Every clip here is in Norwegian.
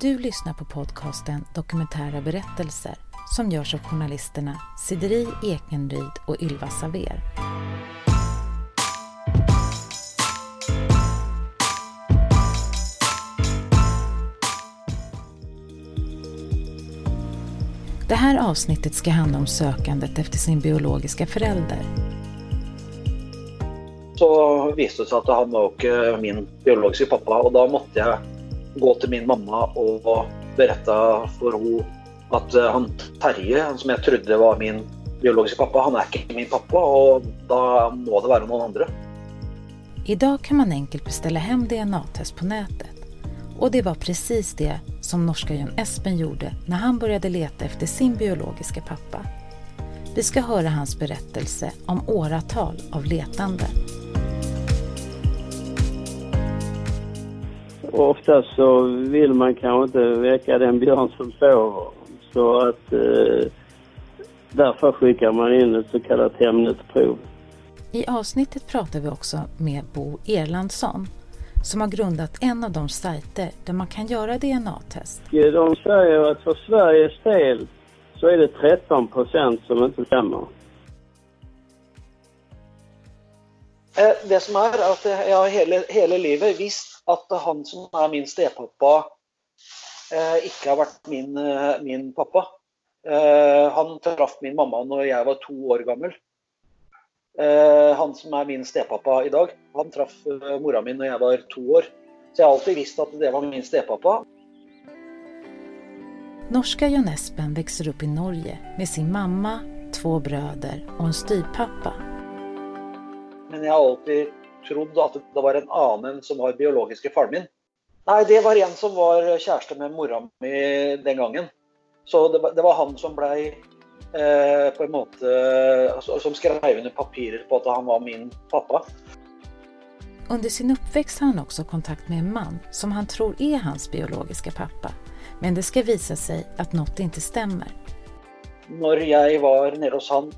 Du lyssnar på podcasten Dokumentära berättelser som görs av journalisterna Sideri Ekenryd och Ylva Saver. Det här avsnittet ska handla om sökandet efter sin biologiska förälder. Så visste det seg at han var ikke min biologiske pappa, og da måtte jeg gå til min mamma og berette for henne at han Terje, som jeg trodde var min biologiske pappa, han er ikke min pappa, og da må det være noen andre. I dag kan man enkelt bestille hjem DNA-test på nettet. Og det var precis det som norska Jon Espen gjorde når han började lete efter sin biologiske pappa. Vi skal høre hans berettelse om åratal av letande. Oftast så vill man kanske inte väcka den björn som sover. Så att eh, därför skickar man in ett så kallat Hemnetprov. I avsnittet pratar vi också med Bo Erlandsson som har grundat en av de sajter där man kan göra DNA-test. De säger att för Sveriges del så är det 13 procent som inte stämmer. Det som er, at jeg har hele, hele livet visst at han som er min stepappa, eh, ikke har vært min, eh, min pappa. Eh, Han traff min mamma når jeg var to år gammel. Eh, Han som er min stepappa i dag, han traff eh, mora mi når jeg var to år. Så jeg har alltid visst at det var min stepappa. Norska John Espen växer upp i Norge med sin mamma, två bröder och en styvpappa. Men jeg har alltid trodd at det var en annen som var biologiske faren min. Nei, det var en som var kjæreste med mora mi den gangen. Så det var, det var han som blei eh, på en måte altså, Som skrev under papirer på at han var min pappa. Under sin oppvekst har han også kontakt med en man som han tror er hans biologiske pappa. Men det skal vise seg at noe ikke stemmer. Når jeg var nede hos han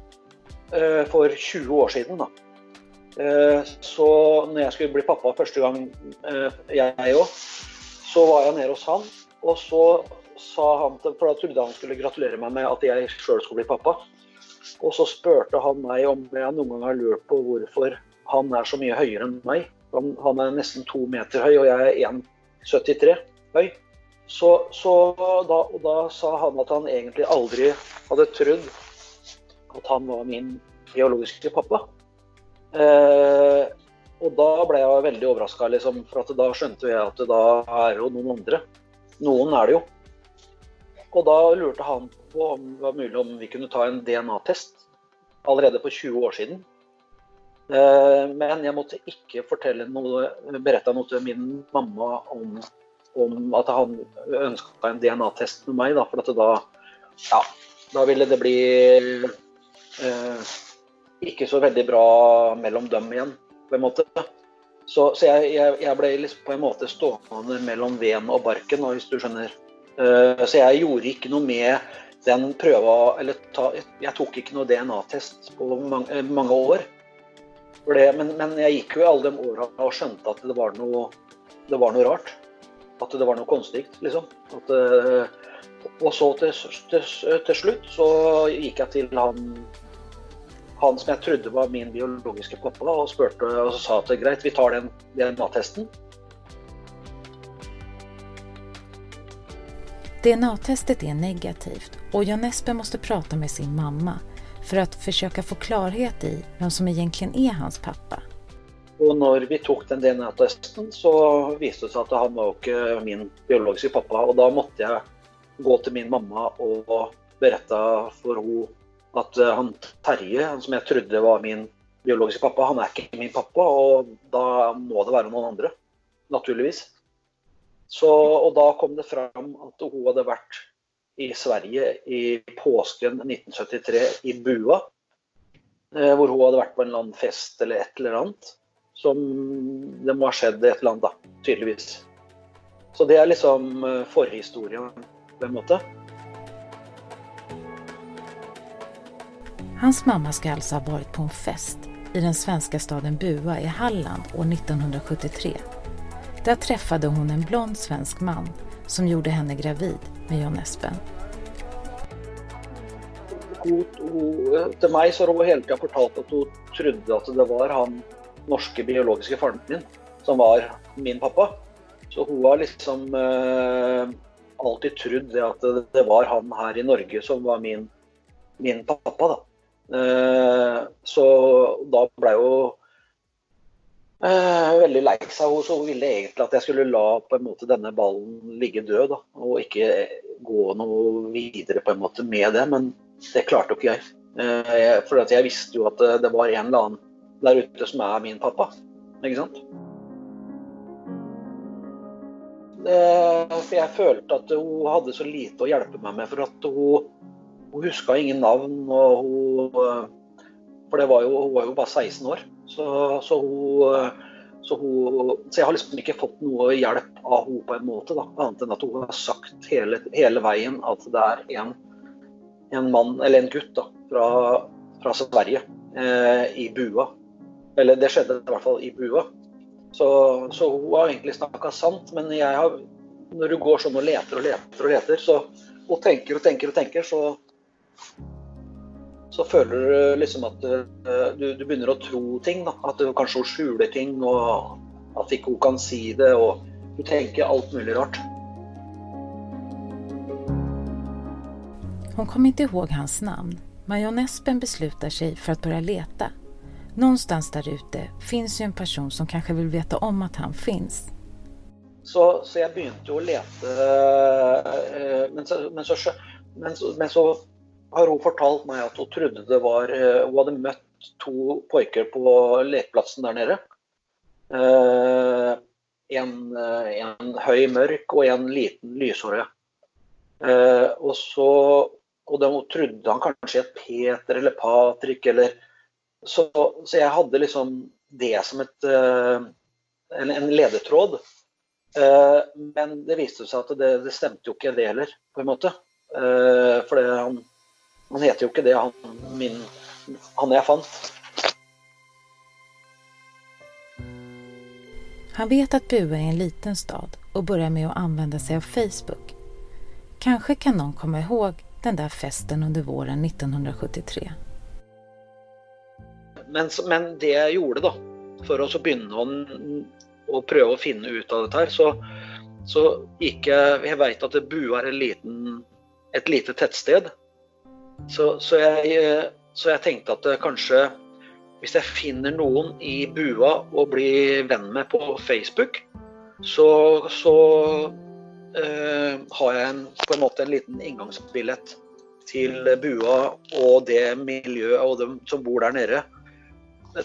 eh, for 20 år siden, da. Eh, så når jeg skulle bli pappa første gang, eh, jeg òg, så var jeg nede hos han. Og så sa han til For da trodde han skulle gratulere meg med at jeg sjøl skulle bli pappa. Og så spurte han meg om jeg noen gang har lurt på hvorfor han er så mye høyere enn meg. Han, han er nesten to meter høy, og jeg er 1,73 høy. Så, så da, da sa han at han egentlig aldri hadde trodd at han var min biologiske pappa. Eh, og da ble jeg veldig overraska, liksom, for da skjønte jeg at da er jo noen andre. Noen er det jo. Og da lurte han på om det var mulig om vi kunne ta en DNA-test allerede for 20 år siden. Eh, men jeg måtte ikke fortelle noe, berette noe til min mamma om, om at han ønska en DNA-test med meg, da, for da, ja, da ville det bli eh, ikke så veldig bra mellom dem igjen, på en måte. Så, så jeg, jeg, jeg ble liksom på en måte stående mellom veden og barken, hvis du skjønner. Uh, så jeg gjorde ikke noe med den prøva Eller ta, jeg tok ikke noe DNA-test på mange, eh, mange år. Det, men, men jeg gikk jo i alle de åra og skjønte at det var noe, det var noe rart. At det var noe konstig, liksom. At, uh, og så til, til, til slutt så gikk jeg til han han som jeg trodde var min biologiske pappa, og spurte og så sa at er greit, vi tar den DNA-testen. DNA-testet är negativt och Jan Espen måste prata med sin mamma för att försöka få klarhet i vem som egentligen är hans pappa. Og når vi tok den DNA-testen, så viste det seg at han var ikke min biologiske pappa. Og da måtte jeg gå til min mamma og berette for henne at eh, han Terje, som jeg trodde var min biologiske pappa, han er ikke min pappa. Og da må det være noen andre. Naturligvis. Så, og da kom det fram at hun hadde vært i Sverige i påsken 1973 i Bua. eh, Hvor hun hadde vært på en eller annen fest eller et eller annet. Som det må ha skjedd et eller annet, da. Tydeligvis. Så det er liksom eh, forhistorien på en måte. Hans mamma ska alltså ha varit på en fest i den svenska staden Bua i Halland år 1973. Där träffade hon en blond svensk man som gjorde henne gravid med John Espen. Hun, hun, til meg så har hun hele tida fortalt at hun trodde at det var han norske biologiske faren min som var min pappa. Så hun har liksom eh, alltid trodd at det, det, var han her i Norge som var min, min pappa. da. Eh, så da ble hun eh, veldig lei seg. Hun ville egentlig at jeg skulle la på en måte denne ballen ligge død, da, og ikke gå noe videre på en måte med det. Men det klarte jo ikke jeg. Eh, for jeg visste jo at det var en eller annen der ute som er min pappa. Ikke sant? For jeg følte at hun hadde så lite å hjelpe meg med. For at hun, hun huska ingen navn. og hun, For det var jo, hun var jo bare 16 år. Så, så, hun, så, hun, så jeg har liksom ikke fått noe hjelp av henne på en måte. Da, annet enn at hun har sagt hele, hele veien at det er en, en, mann, eller en gutt da, fra, fra Sverige eh, i bua. Eller det skjedde i hvert fall i bua. Så, så hun har egentlig snakka sant. Men jeg har, når du går sånn og leter og leter og leter, så, og tenker og tenker og tenker, så så føler du liksom at eh, du, du begynner å tro ting. Da. At du kanskje hun skjuler ting, og at ikke hun kan si det. Og du tenker alt mulig rart. Hon kom inte ihåg hans namn, men John Espen beslutar sig för att börja leta. Någonstans där ute finns ju en person som kanske vill veta om att han finns. Så, så jeg begynte å lete, eh, men så, men så, men så, men så har hun fortalt meg at hun trodde det var eh, Hun hadde møtt to pojker på lekeplassen der nede. Eh, en, eh, en høy mørk og en liten lyshåre. Og så og de trodde han kanskje het Peter eller Patrick eller så, så, jeg hadde liksom det som et en, en ledetråd. Men det viste seg at det, det stemte jo ikke det heller, på en måte. For han, han heter jo ikke det, han, min, han jeg fant. Han vet at Bue är en liten stad och börjar med att använda sig av Facebook. Kanske kan någon komma ihåg den där festen under våren 1973. Men, men det jeg gjorde, da, for å begynne å, å, prøve å finne ut av dette her, så, så gikk jeg Jeg veit at Bua er liten, et lite tettsted. Så, så, jeg, eh, så, jeg, tenkte at eh, kanskje hvis jeg finner noen i bua å bli venn med på Facebook, så, så uh, har jeg en, på en måte en liten inngangsbillett til bua og det miljøet og dem som bor der nede,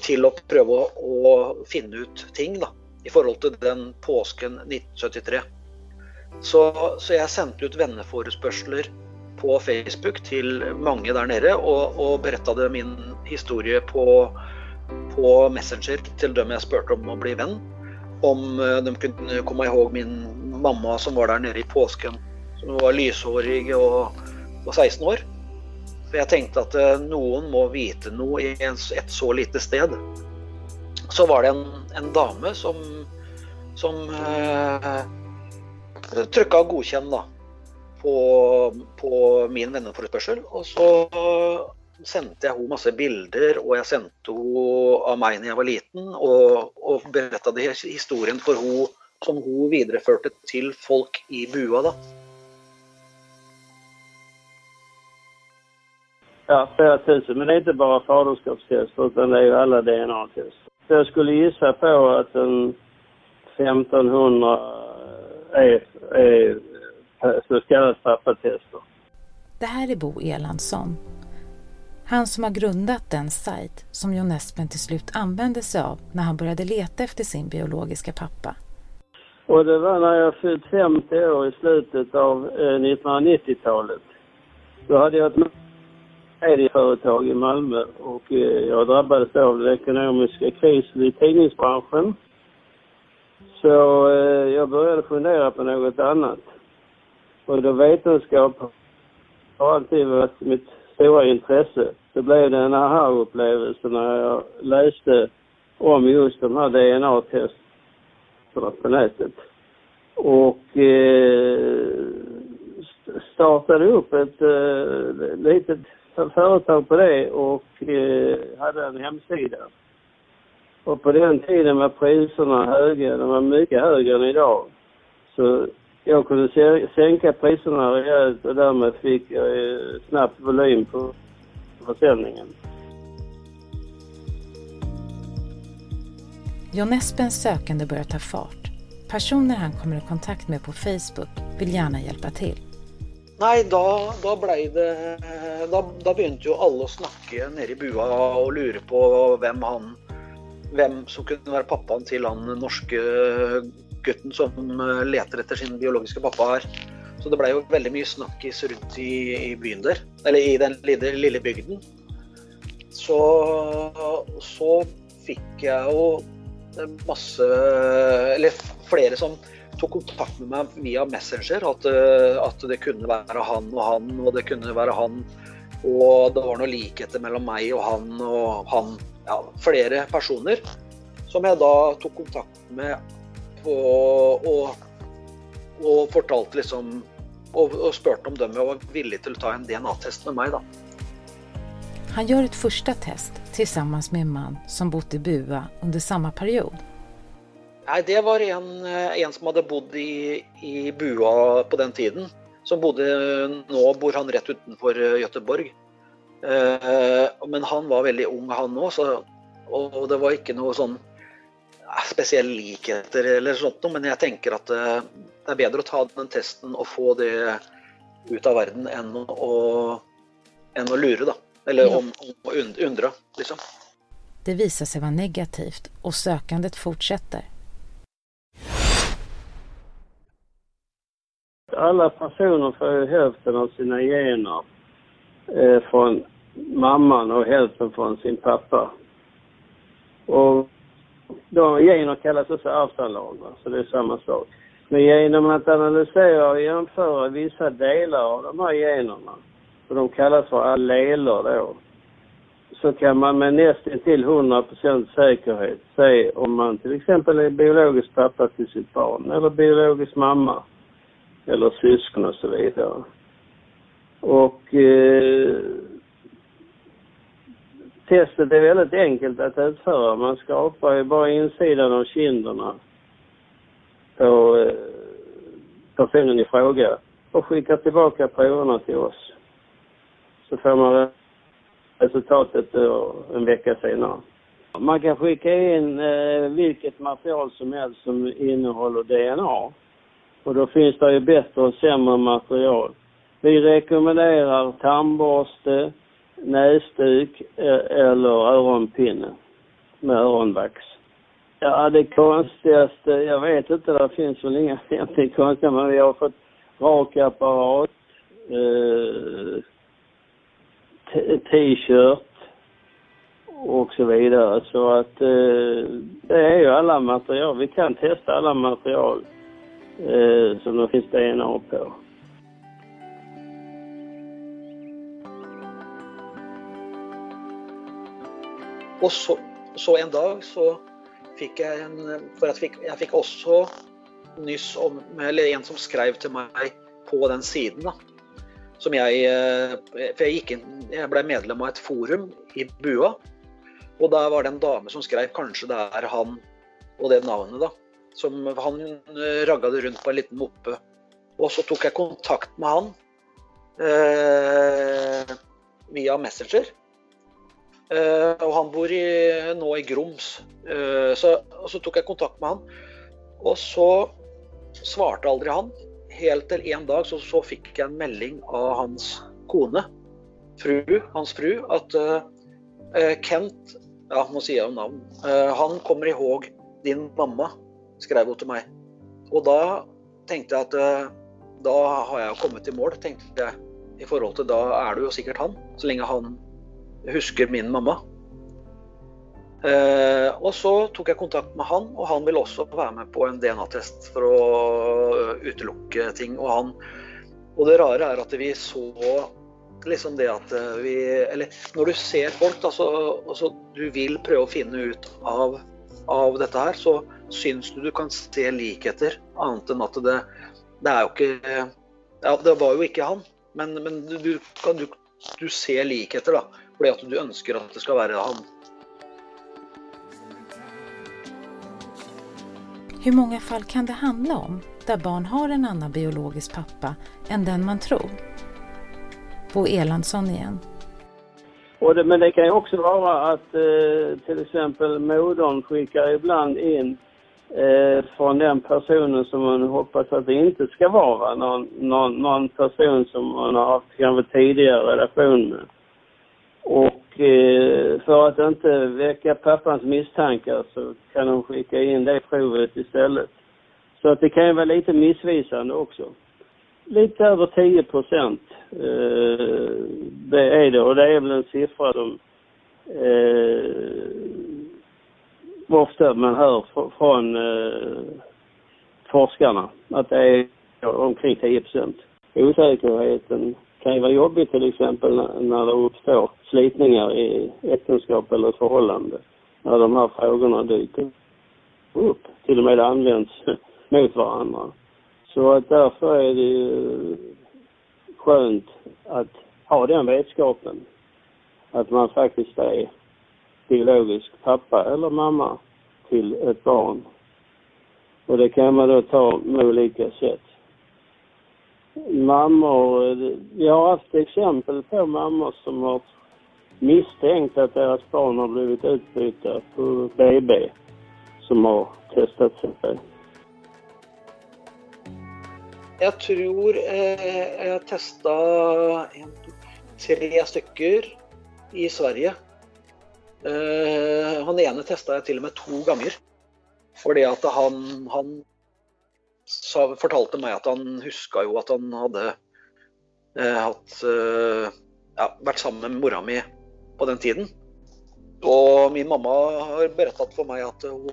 til å prøve å, å finne ut ting da, i forhold til den påsken 1973. Så, så jeg sendte ut venneforespørsler på Facebook til mange der nede og, og beretta min historie på, på, Messenger til dem jeg spurte om å bli venn. Om eh, de kunne komme ihåg min mamma som var der nede i påsken. Som var lyshårig og, og 16 år. For jeg tenkte at eh, noen må vite noe i et så lite sted. Så var det en, en dame som, som eh, trykka godkjenn, da på, på min venneforespørsel. Og så sendte jeg henne masse bilder, og jeg sendte henne av meg da jeg var liten. Og, og beretta historien for henne som hun videreførte til folk i bua. da. Ja, flere tusen. Men det er ikke bare faderskapstest, utan det er jo alle DNA-test. Så jeg skulle gissa på at en 1500 är, är pappa pappatester. Det här är Bo Erlandsson. Han som har grundat den sajt som John Espen till slut använde sig av när han började leta efter sin biologiska pappa. Och det var när jag fyllt 50 år i slutet av eh, 1990-talet. Då hade jag ett medieföretag i Malmö och eh, jag drabbades av den ekonomiska krisen i tidningsbranschen. Så eh, jag började fundera på något annat. Och då vetenskap har alltid varit mitt stora intresse. Så blev det en aha-upplevelse när jag läste om just de här DNA-testerna på nätet. Och eh, startade upp ett eh, litet företag på det och eh, hade en hemsida. Och på den tiden var priserna höga, de var mycket högre än idag. Så jag kunde sänka priserna rejält och därmed fick jag snabbt volym på försäljningen. John Espens sökande börjar ta fart. Personer han kommer i kontakt med på Facebook vill gärna hjälpa till. Nei, da, da blei det da, da, begynte jo alle å snakke nede i bua og lure på hvem han Hvem som kunne være pappaen til han norske gutten som leter etter sin biologiske pappa her. Så det blei jo veldig mye snakkis rundt i, i, byen der. Eller i den lille, lille bygden. Så, så fikk jeg jo masse Eller flere som tok kontakt med meg via Messenger. At, eh, at, det kunne være han og han, og det kunne være han. Og det var noe likheter mellom meg og han og han. Ja, flere personer som jeg da tok kontakt med og, og, og fortalte liksom og, og spurte om de var villige til å ta en DNA-test med meg, da. Han gjør et første test sammen med en man som bodde i Bua under samme period. Nei, det var en, eh, en som hadde bodd i, i Bua på den tiden. Som bodde, nå bor han rett utenfor Gøteborg. Eh, men han var veldig ung han òg, og det var ikke noe sånn spesielle likheter eller sånt men jeg tenker at det er bedre å ta den testen og få det ut av verden enn å, enn å lure, da. Eller om, om undre. liksom. Det seg å være negativt og søkandet fortsetter. Alle personer får jo hälften av sine gener eh, fra mammaen og hälften fra sin pappa. Och de gener kallas också arvsanlag, så det är samma sak. Men genom att analysera och jämföra vissa delar av de här generna och de kallas för alleler då, så kan man med nästan till 100% säkerhet se om man till exempel är biologisk pappa till sitt barn eller biologisk mamma eller syskon och så vidare. Och eh, testet är väldigt enkelt att utföra. Man skapar ju bara insidan av kinderna på eh, personen i fråga och skickar tillbaka proverna till oss så får man resultatet en vecka senare. Man kan skicka in eh, vilket material som helst som innehåller DNA. Och då finns det ju bättre och sämre material. Vi rekommenderar tandborste, näsduk eller öronpinne med öronvax. Ja, det konstigaste, jag vet inte, det finns väl inga egentligen konstiga, men vi har fått rakapparat, eh, t-shirt och så vidare. Så att eh, det är ju alla material. Vi kan testa alla material eh, som det finns DNA på. Och så, så en dag så fikk jeg en, For jeg fikk, jeg fikk også nyss om, eller en som skrev til meg på den sidan som jeg eh, For jeg, inn, jeg ble medlem av et forum i Bua. Og da var det en dame som skrev kanskje det er han og det navnet, da. Som han eh, ragga det rundt på en liten moppe. Og så tok jeg kontakt med han eh, via Messenger. Eh, og han bor i, nå i Groms. Eh, så, så tok jeg kontakt med han. Og så svarte aldri han helt til en dag så, så, fikk jeg en melding av hans kone, fru, hans fru, at uh, Kent Ja, nå sier jeg jo navn. Uh, han kommer ihåg din mamma, skrev hun til meg. Og da tenkte jeg at uh, da har jeg kommet i mål, tenkte jeg. I forhold til da er det jo sikkert han, så lenge han husker min mamma. Eh, og så tok jeg kontakt med han, og han ville også være med på en DNA-test for å utelukke ting. Og, han, og det rare er at vi så liksom det at vi Eller når du ser folk, da, så, altså, du vil prøve å finne ut av, av dette her, så, syns du du kan se likheter, annet enn at det, det er jo ikke Ja, det var jo ikke han, men, men du, du, kan, du, du ser likheter, da. Fordi at du ønsker at det skal være han. Hvor mange fall kan det handla om der barn har en annen biologisk pappa enn den man tror? Bo Elandsson igen. Och det, men det kan jo også være at eh, till moderen modern skickar ibland in eh, fra den personen som man hoppas at det ikke skal være noen, noen, noen person som man har hatt tidligere relasjon med. För att inte väcka pappans misstankar så kan de skicka in det provet istället. Så att det kan ju vara lite missvisande också. Lite över 10 procent eh, det är det och det är väl en siffra som eh, ofta man hör fr- från eh, forskarna att det är omkring 10 procent. Osäkerheten kan ju vara jobbig till exempel när det uppstår slitningar i äktenskap eller förhållande. När de här frågorna dyker upp, till och med används mot varandra. Så därför är det ju skönt att ha den vetskapen. Att man faktiskt är biologisk pappa eller mamma till ett barn. Och det kan man då ta med olika sätt. Mammor, vi har haft exempel på mammor som har misstänkt att deras barn har blivit utbytta på BB som har testat sig. Jeg tror eh, jeg testa en, tre stykker i Sverige. Eh, han ene testa jeg til og med to ganger. Fordi at han, han sa, fortalte meg at han huska jo at han hadde eh, hatt eh, ja, vært sammen med mora mi på den tiden. Og min mamma har berettet for meg at, hun,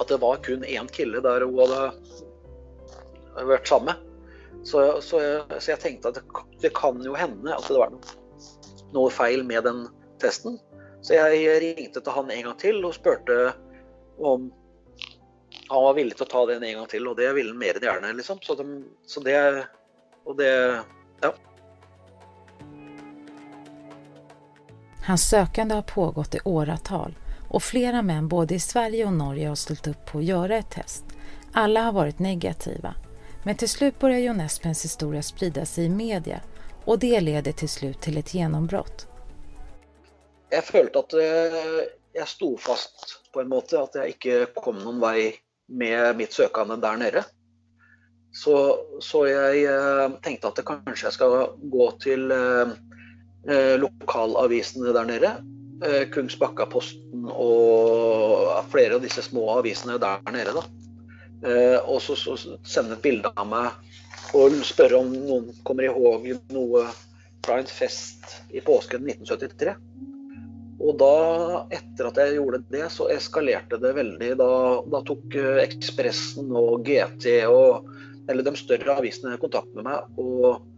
at det var kun én kille der hun hadde vært sammen med. Så, så, jeg, så jeg tenkte at det, det kan jo hende at det var noe, noe feil med den testen. Så jeg ringte til han en gang til og spurte om han var villig til å ta den en gang til, og det ville han mer enn gjerne, liksom. Så, de, så det Og det Ja. Hans sökande har pågått i åratal och flera män både i Sverige och Norge har ställt upp på att göra ett test. Alla har varit negativa. Men till slut börjar John Espens historia sprida sig i media och det leder till slut till ett genombrott. Jeg følte at jag jeg sto fast på en måte, at jeg ikke kom noen vei med mitt søkende der nere. Så, så jeg eh, tenkte at det kanskje jeg skal gå til eh, eh, lokalavisene der nede. Eh, Kungsbakkaposten og flere av disse små avisene der nede. da. Eh, og så, så sende et bilde av meg og spørre om noen kommer ihåg noe fra en fest i påsken 1973. Og da, etter at jeg gjorde det, så eskalerte det veldig. Da, da tok eh, Ekspressen og GT og eller de større avisene kontakt med meg. Og eh,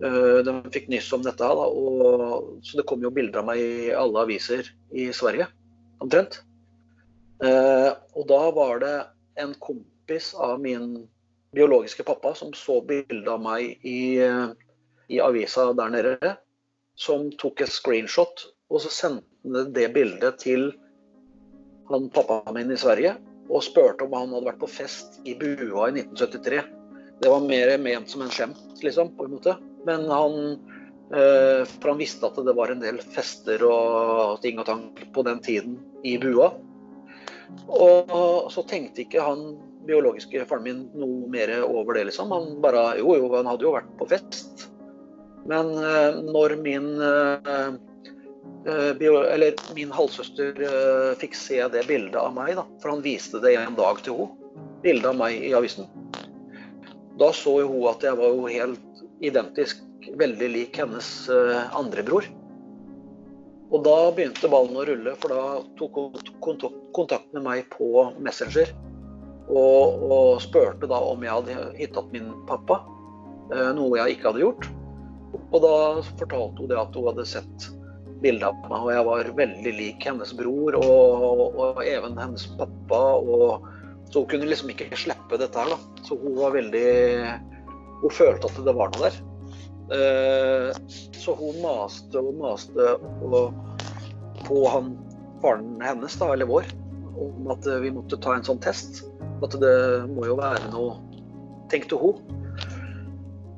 de fikk nyss om dette. Da, og, så det kom jo bilder av meg i alle aviser i Sverige, omtrent. Eh, og da var det en kompis av min biologiske pappa som så bilde av meg i, eh, i avisa der nede, som tok et screenshot, og så sendte det bildet til han pappaen min i Sverige, og spurte om han hadde vært på fest i Bua i 1973. Det var mer ment som en skjemt, liksom, på en måte. Men han eh, For han visste at det var en del fester og ting og tang på den tiden i Bua. Og så tenkte ikke han biologiske faren min noe mer over det, liksom. Han bare Jo, jo, han hadde jo vært på fest. Men eh, når min eh, bio, eller min halvsøster fikk se det bildet av meg, da, for han viste det en dag til henne, bildet av meg i avisen, da så jo hun at jeg var jo helt identisk, veldig lik hennes eh, andre bror. Og da begynte ballen å rulle, for da tok hun kontakt, med meg på Messenger. Og, og spurte da om jeg hadde hittet min pappa, eh, noe jeg ikke hadde gjort. Og da fortalte hun det at hun hadde sett bilde av meg, og jeg var veldig lik hennes bror og, og, og even hennes pappa. Og, Så hun kunne liksom ikke slippe dette her, da. Så hun var veldig Hun følte at det var noe der. Eh, så hun maste og maste på han faren hennes, da, eller vår, om at vi måtte ta en sånn test. At det må jo være noe, tenkte hun.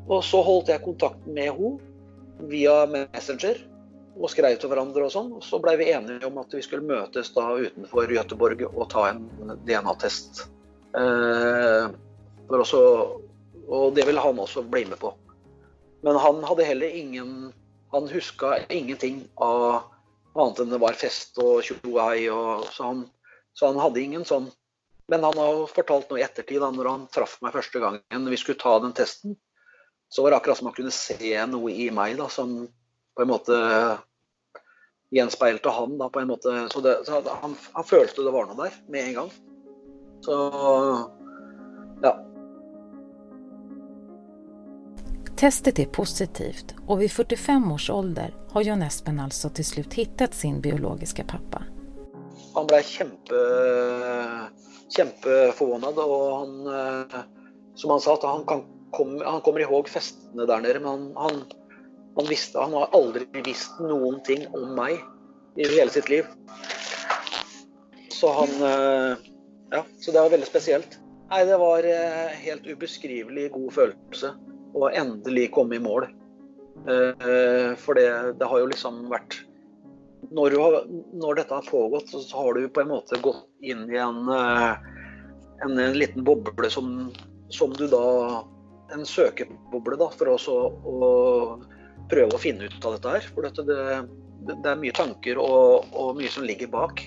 Og så holdt jeg kontakten med hun via Messenger og skrev til hverandre og sånn. Og så blei vi enige om at vi skulle møtes da utenfor Göteborg og ta en DNA-test. Eh, og det ville han også bli med på. Men han hadde heller ingen Han huska ingenting av annet enn det var fest og tjoei. Så, han, så han hadde ingen sånn Men han har fortalt noe i ettertid, da når han traff meg første gangen vi skulle ta den testen. Så var det akkurat som han kunne se noe i meg da, som på en måte gjenspeilte han. da på en måte, Så, det, så han, han, følte det var noe der med en gang. Så ja. Testet är positivt och vid 45 års ålder har John Espen alltså till slut hittat sin biologiska pappa. Han ble kjempe, kjempeforvånet, og han, eh, som han sa, at han, kan, kom, han kommer ihåg festene der nede, men han, han han, visste, han har aldri visst noen ting om meg i hele sitt liv. Så han eh, Ja, så det var veldig spesielt. Nei, det var eh, helt ubeskrivelig god følelse å endelig komme i mål. Eh, for det, det har jo liksom vært når, har, når, dette har pågått, så har du på en måte gått inn i en, en, en liten boble som, som, du da En søkeboble, da, for også å prøve å finne ut av dette her. For dette, det, det, er mye tanker og, og, mye som ligger bak.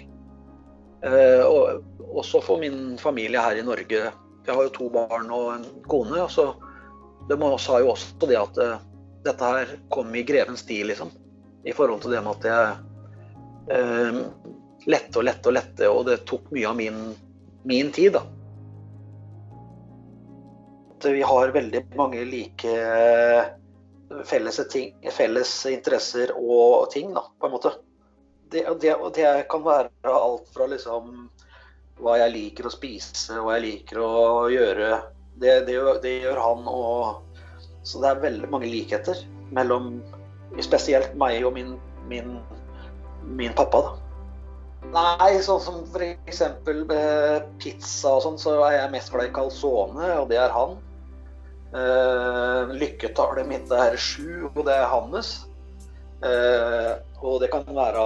Eh, og også for min familie her i Norge. Jeg har jo to barn og en kone. og De sa jo også det at uh, dette her kom i grevens tid, liksom. I forhold til det med at jeg eh, lette og lette og lette, og det tok mye av min, min tid, da. At vi har veldig mange like felles, ting, felles interesser og ting, da, på en måte. Det, det, det, kan være alt fra liksom hva jeg liker å spise, hva jeg liker å gjøre. Det, det gjør, gjør, han. Og, så det er veldig mange likheter mellom spesielt meg og min, min, min pappa. da. Nei, sånn som f.eks. pizza og sånn, så er jeg mest glad i calzone, og det er han. Uh, lykketallet mitt er sju, og det er hans. Uh, og det kan være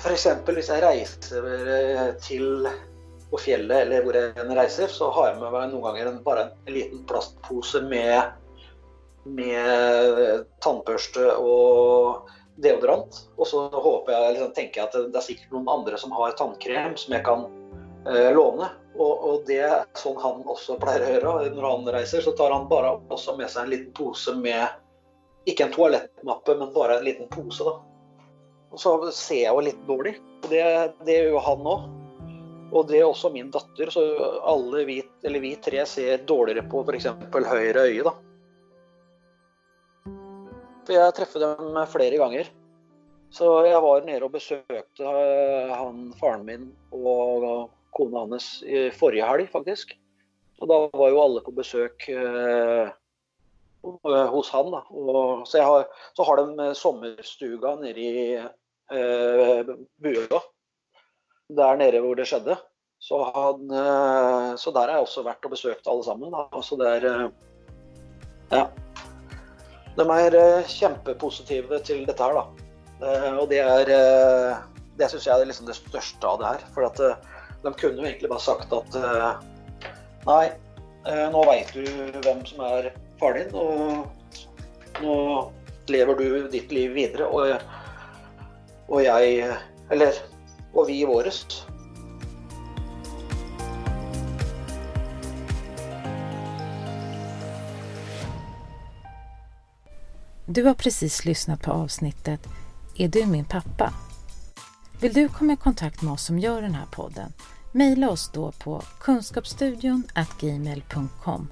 f.eks. hvis jeg reiser eh, til på fjellet eller hvor jeg reiser, så har jeg med meg noen ganger en, bare en liten plastpose med, med tannbørste og deodorant. Og så håper jeg, liksom, tenker jeg at det er sikkert noen andre som har tannkrem som jeg kan eh, låne. Og, og, det er sånn han også pleier å gjøre. Når han reiser, så tar han bare også med seg en liten pose med Ikke en toalettmappe, men bare en liten pose, da. Og så ser jeg jo litt dårlig. Det, det gjør jo han òg. Og det er også min datter. Så alle vi, eller vi tre ser dårligere på f.eks. høyre øye, da. For jeg treffer dem flere ganger. Så jeg var nede og besøkte eh, han faren min og kona hans i forrige helg, faktisk. Og da var jo alle på besøk eh, hos han. da. Og, så, har, så, har, de sommerstuga nede i eh, Bua. Der nede hvor det skjedde. Så, han, eh, så, der har jeg også vært og besøkt alle sammen. Altså det er eh, Ja. De er eh, kjempepositive til dette her, da. og det er Det syns jeg er liksom det største av det her. For at de kunne jo egentlig bare sagt at nei, nå veit du hvem som er faren din, og nå lever du ditt liv videre, og, og jeg Eller og vi våres. Du har precis lyssnat på avsnittet Är du min pappa? Vill du komma i kontakt med oss som gör den här podden? Maila oss då på kunskapsstudion gmail.com.